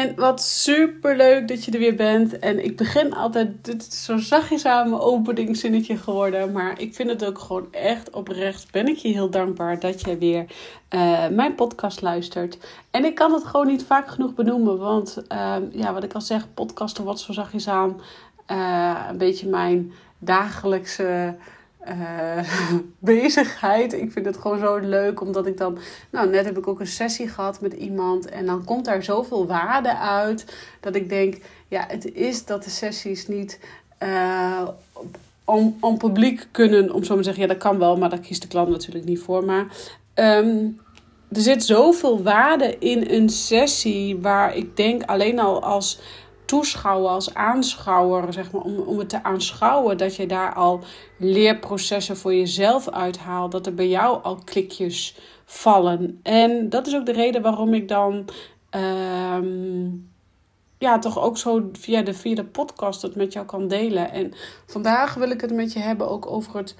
En wat super leuk dat je er weer bent. En ik begin altijd, dit is zo zachtjes aan mijn openingszinnetje geworden. Maar ik vind het ook gewoon echt oprecht. Ben ik je heel dankbaar dat je weer uh, mijn podcast luistert. En ik kan het gewoon niet vaak genoeg benoemen. Want uh, ja, wat ik al zeg, podcasten wat zo zachtjes aan. Uh, een beetje mijn dagelijkse uh, bezigheid. Ik vind het gewoon zo leuk, omdat ik dan... Nou, net heb ik ook een sessie gehad met iemand. En dan komt daar zoveel waarde uit. Dat ik denk, ja, het is dat de sessies niet... Uh, om, publiek kunnen, om zo maar te zeggen, ja, dat kan wel, maar daar kiest de klant natuurlijk niet voor. Maar um, er zit zoveel waarde in een sessie waar ik denk alleen al als toeschouwer, als aanschouwer, zeg maar, om, om het te aanschouwen, dat je daar al leerprocessen voor jezelf uithaalt, dat er bij jou al klikjes vallen. En dat is ook de reden waarom ik dan. Ehm, ja, toch ook zo via de, via de podcast het met jou kan delen. En vandaag wil ik het met je hebben ook over het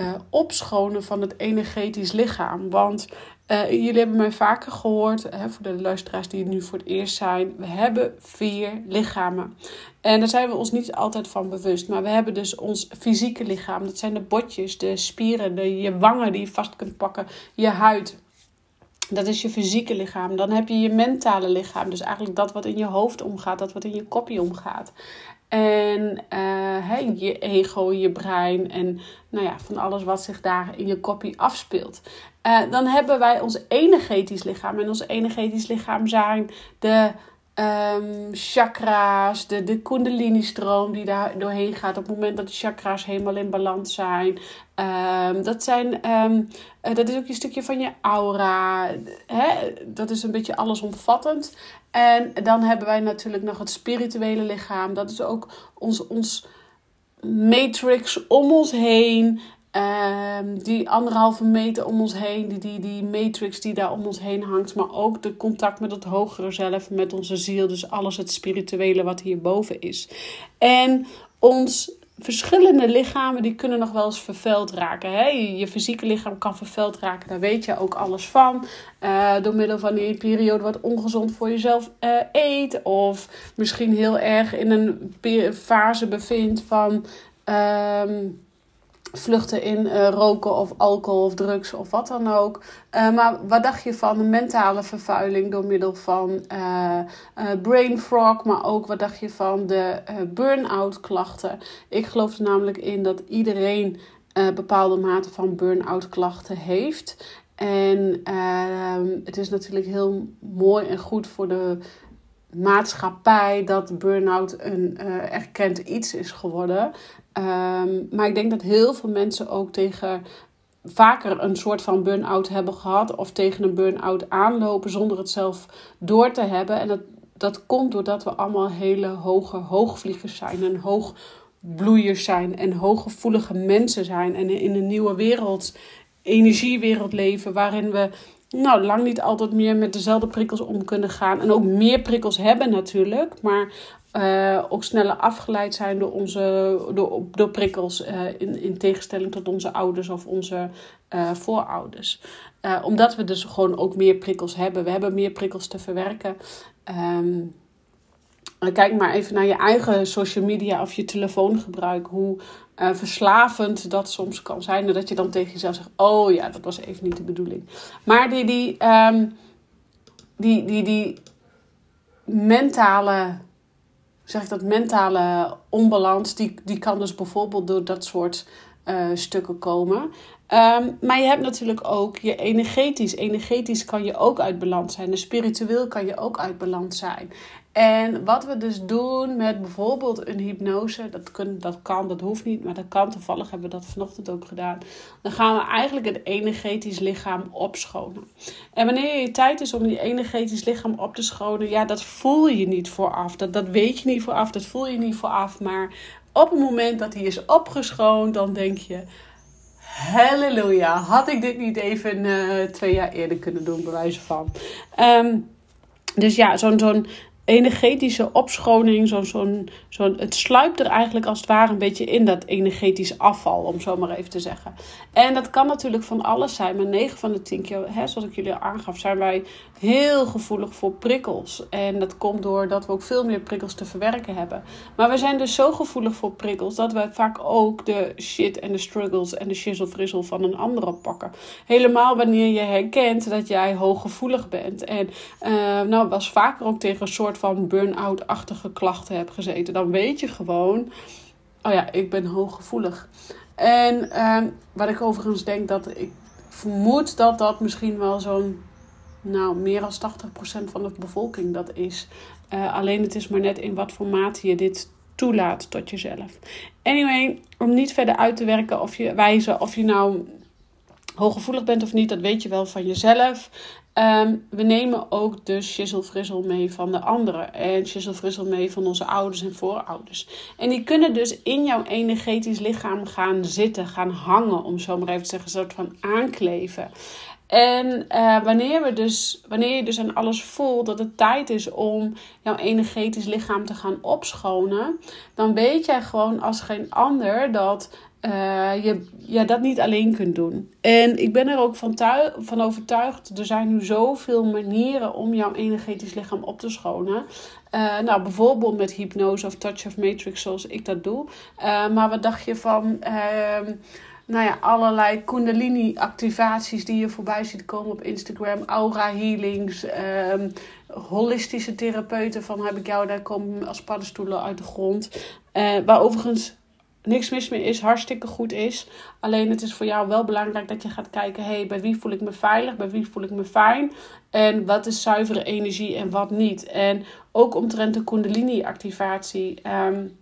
uh, opschonen van het energetisch lichaam. Want uh, jullie hebben mij vaker gehoord, hè, voor de luisteraars die nu voor het eerst zijn, we hebben vier lichamen. En daar zijn we ons niet altijd van bewust. Maar we hebben dus ons fysieke lichaam. Dat zijn de botjes, de spieren, de, je wangen die je vast kunt pakken, je huid. Dat is je fysieke lichaam. Dan heb je je mentale lichaam. Dus eigenlijk dat wat in je hoofd omgaat, dat wat in je kopje omgaat. En uh, je ego, je brein en nou ja, van alles wat zich daar in je kopie afspeelt. Uh, dan hebben wij ons energetisch lichaam. En ons energetisch lichaam zijn de um, chakra's, de, de kundalini-stroom die daar doorheen gaat op het moment dat de chakra's helemaal in balans zijn. Um, dat, zijn um, uh, dat is ook een stukje van je aura. Hè? Dat is een beetje allesomvattend. En dan hebben wij natuurlijk nog het spirituele lichaam. Dat is ook ons, ons matrix om ons heen. Um, die anderhalve meter om ons heen, die, die, die matrix die daar om ons heen hangt, maar ook de contact met het hogere zelf, met onze ziel, dus alles het spirituele wat hierboven is. En ons verschillende lichamen die kunnen nog wel eens vervuild raken. Hè? Je fysieke lichaam kan vervuild raken, daar weet je ook alles van. Uh, door middel van die periode wat ongezond voor jezelf uh, eet. Of misschien heel erg in een fase bevindt van... Um, vluchten in uh, roken of alcohol of drugs of wat dan ook. Uh, maar wat dacht je van de mentale vervuiling door middel van uh, brain fog, maar ook wat dacht je van de burn-out klachten? Ik geloof er namelijk in dat iedereen bepaalde mate van burn-out klachten heeft. En ehm, het is natuurlijk heel mooi en goed voor de maatschappij dat burn-out een erkend iets is geworden. Um, maar ik denk dat heel veel mensen ook tegen vaker een soort van burn-out hebben gehad of tegen een burn-out aanlopen zonder het zelf door te hebben. En dat, dat komt doordat we allemaal hele hoge hoogvliegers zijn en hoogbloeiers zijn en hooggevoelige mensen zijn en in een nieuwe wereld, energiewereld leven waarin we nou, lang niet altijd meer met dezelfde prikkels om kunnen gaan. En ook meer prikkels hebben natuurlijk. Maar uh, ook sneller afgeleid zijn door, onze, door, prikkels. Uh, in, in tegenstelling tot onze ouders of onze uh, voorouders. omdat we dus gewoon ook meer prikkels hebben. We hebben meer prikkels te verwerken. Um, kijk maar even naar je eigen social media of je telefoongebruik. Hoe verslavend dat soms kan zijn. Dat je dan tegen jezelf zegt: Oh ja, dat was even niet de bedoeling. Maar die, die, um, die, die, die mentale zeg ik dat, mentale onbalans, die, die kan dus bijvoorbeeld door dat soort uh, stukken komen. Ehm, maar je hebt natuurlijk ook je energetisch. Energetisch kan je ook uit balans zijn. En spiritueel kan je ook uit balans zijn. En wat we dus doen met bijvoorbeeld een hypnose, dat, kun, dat kan, dat hoeft niet, maar dat kan. Toevallig hebben we dat vanochtend ook gedaan. Dan gaan we eigenlijk het energetisch lichaam opschonen. En wanneer je tijd is om je energetisch lichaam op te schonen, ja, dat voel je niet vooraf. Dat, dat weet je niet vooraf, dat voel je niet vooraf. Maar op het moment dat hij is opgeschoond, dan denk je: Halleluja, had ik dit niet even uh, twee jaar eerder kunnen doen, bij wijze van. Um, dus ja, zo'n zo'n energetische opschoning, zo'n, zo'n, zo'n, het sluipt er eigenlijk als het ware een beetje in dat energetisch afval, om zo maar even te zeggen. En dat kan natuurlijk van alles zijn, maar 9 van de 10 keer, hè, zoals ik jullie al aangaf, zijn wij heel gevoelig voor prikkels. En dat komt doordat we ook veel meer prikkels te verwerken hebben. Maar we zijn dus zo gevoelig voor prikkels dat we vaak ook de shit en de struggles en de shizzle van een ander oppakken. Helemaal wanneer je herkent dat jij hooggevoelig bent. En uh, nou, was vaker ook tegen een soort van burn-out-achtige klachten hebt gezeten. Dan weet je gewoon, oh ja, ik ben hooggevoelig. En uh, wat ik overigens denk dat ik vermoed dat dat misschien wel zo'n nou, meer dan 80% van de bevolking dat is. Uh, alleen het is maar net in wat voor mate je dit toelaat tot jezelf. Anyway, om niet verder uit te werken of je wijzen of je nou hooggevoelig bent of niet, dat weet je wel van jezelf. Um, we nemen ook de shizzle mee van de anderen. En shizzle mee van onze ouders en voorouders. En die kunnen dus in jouw energetisch lichaam gaan zitten, gaan hangen, om zo maar even te zeggen, een soort van aankleven. En uh, wanneer, we dus, wanneer je dus aan alles voelt dat het tijd is om jouw energetisch lichaam te gaan opschonen, dan weet jij gewoon als geen ander dat uh, je ja, dat niet alleen kunt doen. En ik ben er ook van, van overtuigd, er zijn nu zoveel manieren om jouw energetisch lichaam op te schonen. Uh, nou, bijvoorbeeld met hypnose of touch of matrix zoals ik dat doe. Uh, maar wat dacht je van ehm, nou ja, allerlei kundalini-activaties die je voorbij ziet komen op Instagram. Aura healings, um, holistische therapeuten van heb ik jou, daar komen als paddenstoelen uit de grond. Uh, waar overigens niks mis mee is, hartstikke goed is. Alleen het is voor jou wel belangrijk dat je gaat kijken: hey, bij wie voel ik me veilig, bij wie voel ik me fijn en wat is zuivere energie en wat niet. En ook omtrent de Kundalini-activatie. Um,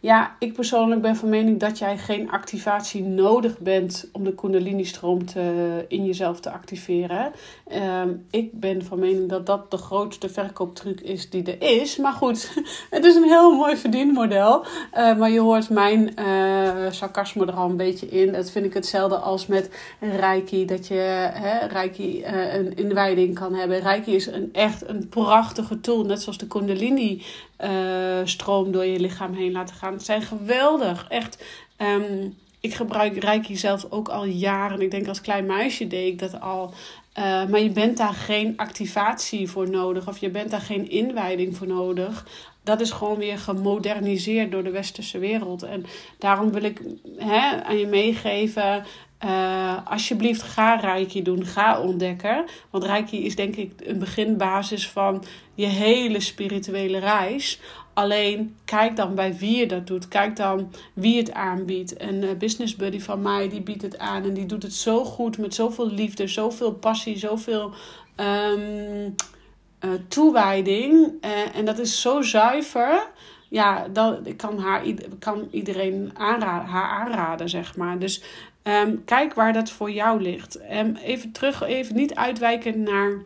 ja, ik persoonlijk ben van mening dat jij geen activatie nodig bent om de Kundalini-stroom te, in jezelf te activeren. Ehm, ik ben van mening dat dat de grootste verkooptruc is die er is. Maar goed, het is een heel mooi verdienmodel. Uh, maar je hoort mijn uh, sarcasme er al een beetje in. Dat vind ik hetzelfde als met Reiki. Dat je hè, Reiki uh, een inwijding kan hebben. Reiki is een, echt een prachtige tool. Net zoals de Kundalini uh, stroom door je lichaam heen laten gaan. Het zijn geweldig. Echt. Um, ik gebruik Reiki zelf ook al jaren. Ik denk als klein meisje deed ik dat al. Uh, maar je bent daar geen activatie voor nodig. Of je bent daar geen inwijding voor nodig. Dat is gewoon weer gemoderniseerd door de westerse wereld. En daarom wil ik hè, aan je meegeven. Uh, alsjeblieft, ga Reiki doen. Ga ontdekken. Want Reiki is denk ik een beginbasis van je hele spirituele reis. Alleen kijk dan bij wie je dat doet. Kijk dan wie het aanbiedt. Een uh, business buddy van mij die biedt het aan. En die doet het zo goed. Met zoveel liefde, zoveel passie, zoveel um, uh, toewijding. en dat is zo zuiver ja, dat, kan, haar, kan iedereen aanraden, haar aanraden, zeg maar. Dus um, kijk waar dat voor jou ligt. Um, even terug, even niet uitwijken naar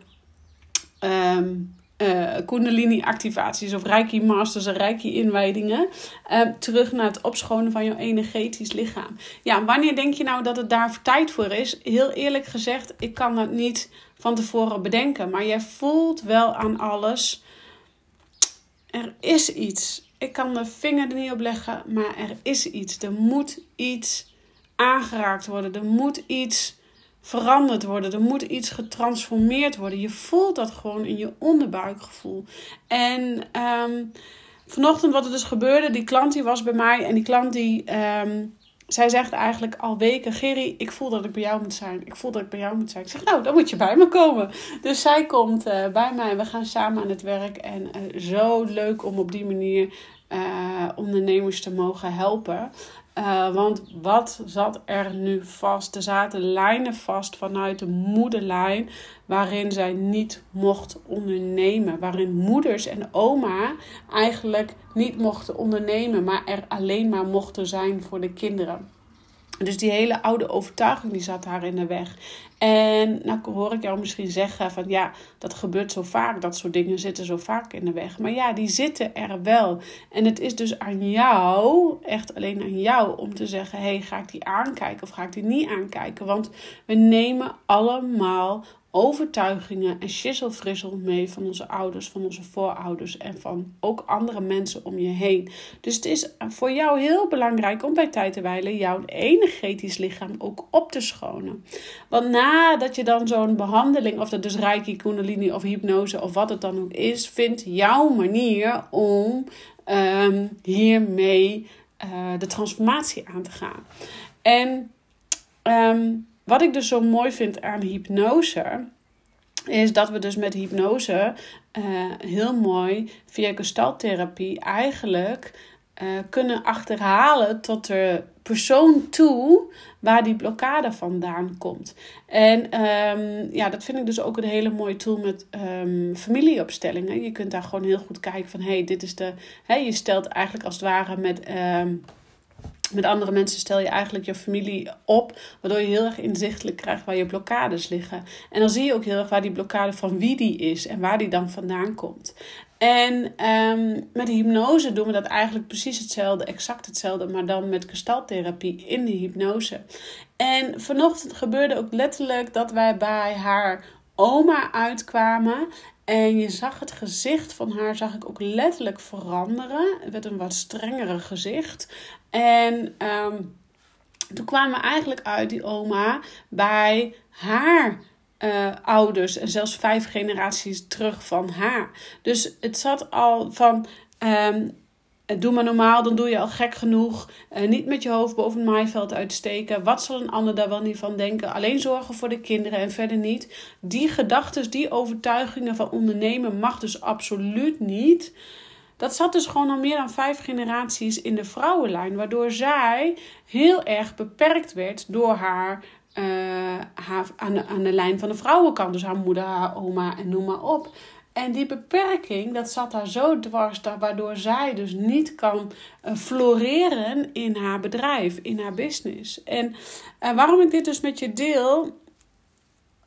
um, uh, Kundalini-activaties of Reiki-masters en Reiki-inwijdingen. terug naar het opschonen van jouw energetisch lichaam. Ja, wanneer denk je nou dat het daar tijd voor is? Heel eerlijk gezegd, ik kan dat niet van tevoren bedenken. Maar jij voelt wel aan alles. Er is iets ik kan de vinger er niet op leggen, maar er is iets. Er moet iets aangeraakt worden. Er moet iets veranderd worden. Er moet iets getransformeerd worden. Je voelt dat gewoon in je onderbuikgevoel. En um, vanochtend wat er dus gebeurde, die klant die was bij mij en die klant die, um, zij zegt eigenlijk al weken: Gerry, ik voel dat ik bij jou moet zijn. Ik voel dat ik bij jou moet zijn. Ik zeg: Nou, dan moet je bij me komen. Dus zij komt uh, bij mij. We gaan samen aan het werk. En uh, zo leuk om op die manier uh, ondernemers te mogen helpen. Uh, want wat zat er nu vast? Er zaten lijnen vast vanuit de moederlijn waarin zij niet mocht ondernemen. Waarin moeders en oma eigenlijk niet mochten ondernemen, maar er alleen maar mochten zijn voor de kinderen. Dus die hele oude overtuiging die zat haar in de weg. En nou hoor ik jou misschien zeggen van ja, dat gebeurt zo vaak. Dat soort dingen zitten zo vaak in de weg. Maar ja, die zitten er wel. En het is dus aan jou, echt alleen aan jou, om te zeggen: hé, hey, ga ik die aankijken of ga ik die niet aankijken? Want we nemen allemaal overtuigingen en schisselfrissel mee van onze ouders, van onze voorouders en van ook andere mensen om je heen. Dus het is voor jou heel belangrijk om bij tijd te wijlen jouw energetisch lichaam ook op te schonen. Want nadat je dan zo'n behandeling, of dat dus Reiki, Kundalini of hypnose of wat het dan ook is, vindt jouw manier om um, hiermee uh, de transformatie aan te gaan. En um, wat ik dus zo mooi vind aan hypnose, is dat we dus met hypnose uh, heel mooi via gestaltherapie eigenlijk uh, kunnen achterhalen tot de persoon toe waar die blokkade vandaan komt. En um, ja, dat vind ik dus ook een hele mooie tool met um, familieopstellingen. Je kunt daar gewoon heel goed kijken van, hey, dit is de... Hey, je stelt eigenlijk als het ware met... Um, met andere mensen stel je eigenlijk je familie op, waardoor je heel erg inzichtelijk krijgt waar je blokkades liggen. En dan zie je ook heel erg waar die blokkade van wie die is en waar die dan vandaan komt. En um, met hypnose doen we dat eigenlijk precies hetzelfde, exact hetzelfde, maar dan met gestaltherapie in de hypnose. En vanochtend gebeurde ook letterlijk dat wij bij haar oma uitkwamen. En je zag het gezicht van haar, zag ik ook letterlijk veranderen. Het werd een wat strengere gezicht. En um, toen kwamen we eigenlijk uit, die oma, bij haar uh, ouders. En zelfs vijf generaties terug van haar. Dus het zat al van. Um, Doe maar normaal, dan doe je al gek genoeg. Uh, niet met je hoofd boven het maaiveld uitsteken. Wat zal een ander daar wel niet van denken? Alleen zorgen voor de kinderen en verder niet. Die gedachten, die overtuigingen van ondernemen mag dus absoluut niet. Dat zat dus gewoon al meer dan vijf generaties in de vrouwenlijn, waardoor zij heel erg beperkt werd door haar, uh, haar aan, de, aan de lijn van de vrouwenkant. Dus haar moeder, haar oma en noem maar op. En die beperking, dat zat daar zo dwars, waardoor zij dus niet kan uh, floreren in haar bedrijf, in haar business. En uh, waarom ik dit dus met je deel,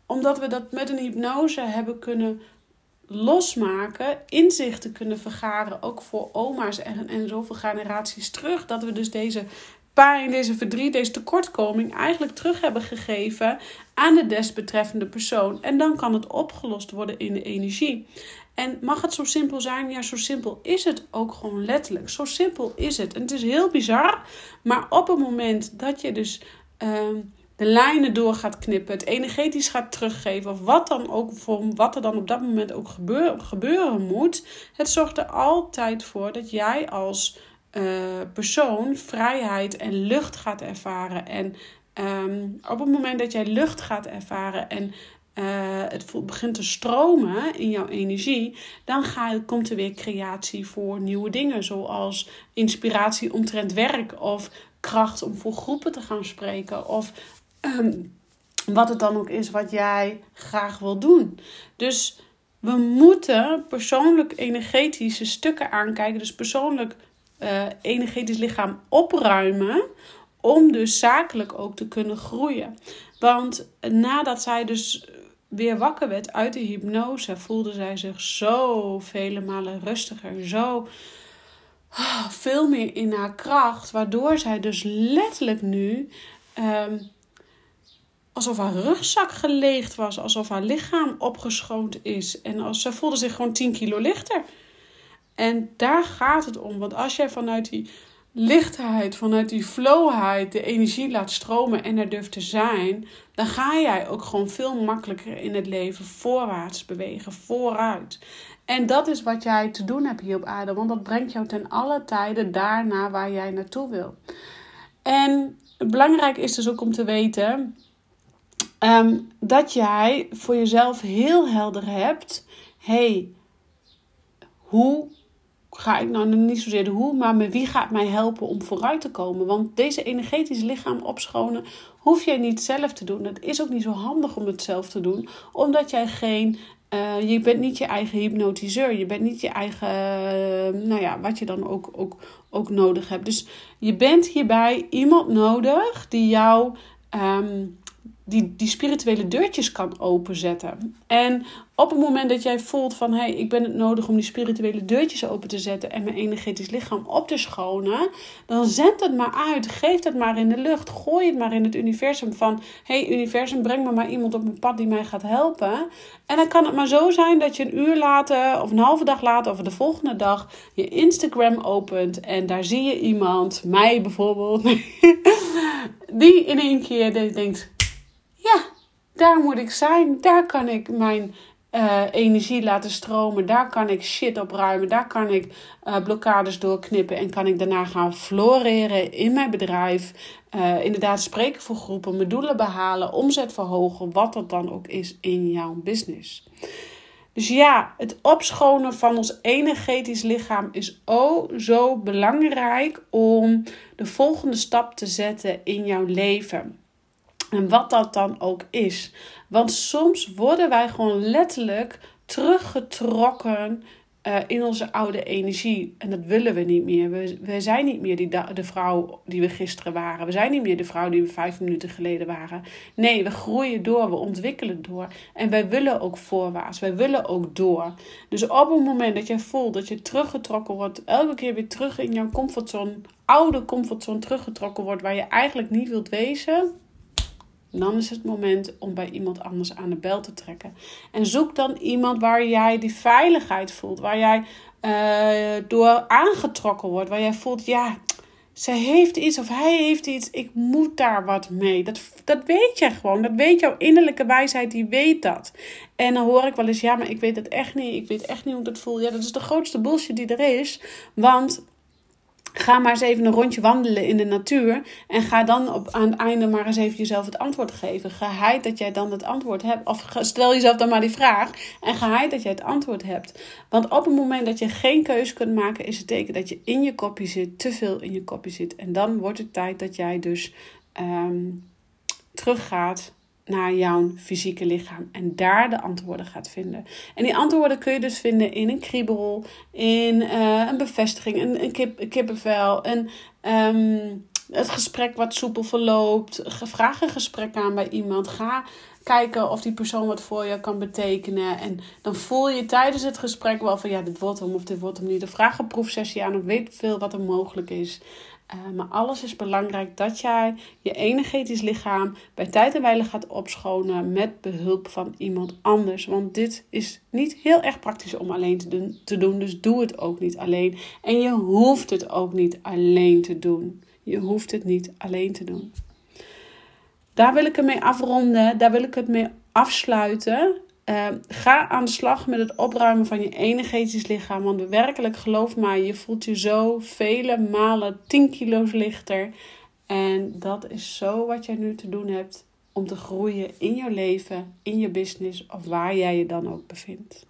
omdat we dat met een hypnose hebben kunnen losmaken, inzichten kunnen vergaren, ook voor oma's en, en zoveel generaties terug, dat we dus deze pijn, deze verdriet, deze tekortkoming eigenlijk terug hebben gegeven aan de desbetreffende persoon. En dan kan het opgelost worden in de energie. En mag het zo simpel zijn? Ja, zo simpel is het ook gewoon letterlijk. Zo simpel is het. En het is heel bizar, maar op het moment dat je dus. Uh, de lijnen door gaat knippen, het energetisch gaat teruggeven, of wat dan ook voor wat er dan op dat moment ook gebeur, gebeuren moet. Het zorgt er altijd voor dat jij als uh, persoon vrijheid en lucht gaat ervaren. En um, op het moment dat jij lucht gaat ervaren en uh, het begint te stromen in jouw energie, dan ga, komt er weer creatie voor nieuwe dingen, zoals inspiratie omtrent werk of kracht om voor groepen te gaan spreken of um, wat het dan ook is wat jij graag wil doen. Dus we moeten persoonlijk energetische stukken aankijken, dus persoonlijk uh, energetisch lichaam opruimen. Om dus zakelijk ook te kunnen groeien. Want nadat zij dus weer wakker werd uit de hypnose, voelde zij zich zo vele malen rustiger. Zo oh, veel meer in haar kracht. Waardoor zij dus letterlijk nu. Um, alsof haar rugzak geleegd was. Alsof haar lichaam opgeschoond is. En als, ze voelde zich gewoon 10 kilo lichter. En daar gaat het om. Want als jij vanuit die lichtheid, vanuit die flowheid de energie laat stromen en er durft te zijn, dan ga jij ook gewoon veel makkelijker in het leven voorwaarts bewegen, vooruit. En dat is wat jij te doen hebt hier op aarde, want dat brengt jou ten alle tijden daarna waar jij naartoe wil. En belangrijk is dus ook om te weten ehm, dat jij voor jezelf heel helder hebt: hey, hoe ga ik nou niet zozeer de hoe, maar met wie gaat mij helpen om vooruit te komen? Want deze energetische lichaam opschonen hoef jij niet zelf te doen. Het is ook niet zo handig om het zelf te doen, omdat jij geen uh, je bent niet je eigen hypnotiseur. Je bent niet je eigen, uh, nou ja, wat je dan ook, ook, ook nodig hebt. Dus je bent hierbij iemand nodig die jou um, die, die spirituele deurtjes kan openzetten. En op het moment dat jij voelt van hé, hey, ik ben het nodig om die spirituele deurtjes open te zetten en mijn energetisch lichaam op te schonen, dan zend het maar uit. Geef het maar in de lucht. Gooi het maar in het universum van hé, hey, universum, breng me maar iemand op mijn pad die mij gaat helpen. En dan kan het maar zo zijn dat je een uur later of een halve dag later of de volgende dag je Instagram opent en daar zie je iemand, mij bijvoorbeeld, die in één keer denkt ja, daar moet ik zijn. Daar kan ik mijn uh, energie laten stromen. Daar kan ik shit opruimen. Daar kan ik uh, blokkades doorknippen. En kan ik daarna gaan floreren in mijn bedrijf. Uh, inderdaad, spreken voor groepen, mijn doelen behalen, omzet verhogen. Wat dat dan ook is in jouw business. Dus ja, het opschonen van ons energetisch lichaam is oh zo belangrijk om de volgende stap te zetten in jouw leven. En wat dat dan ook is. Want soms worden wij gewoon letterlijk teruggetrokken uh, in onze oude energie. En dat willen we niet meer. We, we zijn niet meer die, de vrouw die we gisteren waren. We zijn niet meer de vrouw die we vijf minuten geleden waren. Nee, we groeien door, we ontwikkelen door. En wij willen ook voorwaarts. Wij willen ook door. Dus op het moment dat je voelt dat je teruggetrokken wordt, elke keer weer terug in jouw comfortzone, oude comfortzone teruggetrokken wordt, waar je eigenlijk niet wilt wezen dan is het moment om bij iemand anders aan de bel te trekken. En zoek dan iemand waar jij die veiligheid voelt, waar jij uh, door aangetrokken wordt, waar jij voelt, ja, zij heeft iets of hij heeft iets, ik moet daar wat mee. Dat, dat weet je gewoon, dat weet jouw innerlijke wijsheid, die weet dat. En dan hoor ik wel eens, ja, maar ik weet het echt niet, ik weet echt niet hoe dat voelt. Ja, dat is de grootste bullshit die er is, want Ga maar eens even een rondje wandelen in de natuur. En ga dan op, aan het einde maar eens even jezelf het antwoord geven. Geheid dat jij dan het antwoord hebt. Of stel jezelf dan maar die vraag. En geheid dat jij het antwoord hebt. Want op het moment dat je geen keuze kunt maken, is het teken dat je in je kopje zit. Te veel in je kopje zit. En dan wordt het tijd dat jij dus um, teruggaat naar jouw fysieke lichaam en daar de antwoorden gaat vinden. En die antwoorden kun je dus vinden in een kriebel, in uh, een bevestiging, een, een, een kippenvel, een, um, het gesprek wat soepel verloopt. Vraag een gesprek aan bij iemand. Ga kijken of die persoon wat voor je kan betekenen. En dan voel je tijdens het gesprek wel van ja, dit wordt hem of dit wordt hem niet. Of vraag een proefsessie aan of weet veel wat er mogelijk is. Uh, maar alles is belangrijk dat jij je energetisch lichaam bij tijd en wijle gaat opschonen met behulp van iemand anders. Want dit is niet heel erg praktisch om alleen te doen, te doen. Dus doe het ook niet alleen. En je hoeft het ook niet alleen te doen. Je hoeft het niet alleen te doen. Daar wil ik het mee afronden. Daar wil ik het mee afsluiten. Uh, ga aan de slag met het opruimen van je energetisch lichaam. Want werkelijk, geloof mij, je voelt je zo vele malen 10 kilo's lichter. En dat is zo wat jij nu te doen hebt om te groeien in je leven, in je business of waar jij je dan ook bevindt.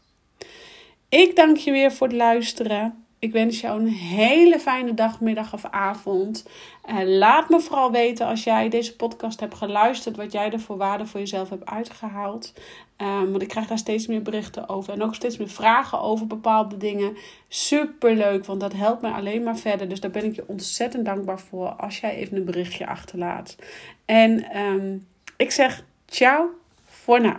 Ik dank je weer voor het luisteren. Ik wens jou een hele fijne dag, middag of avond. En laat me vooral weten als jij deze podcast hebt geluisterd, wat jij er voor waarde voor jezelf hebt uitgehaald. Um, want ik krijg daar steeds meer berichten over en ook steeds meer vragen over bepaalde dingen. Super leuk, want dat helpt mij alleen maar verder. Dus daar ben ik je ontzettend dankbaar voor als jij even een berichtje achterlaat. En um, ik zeg ciao voor nu.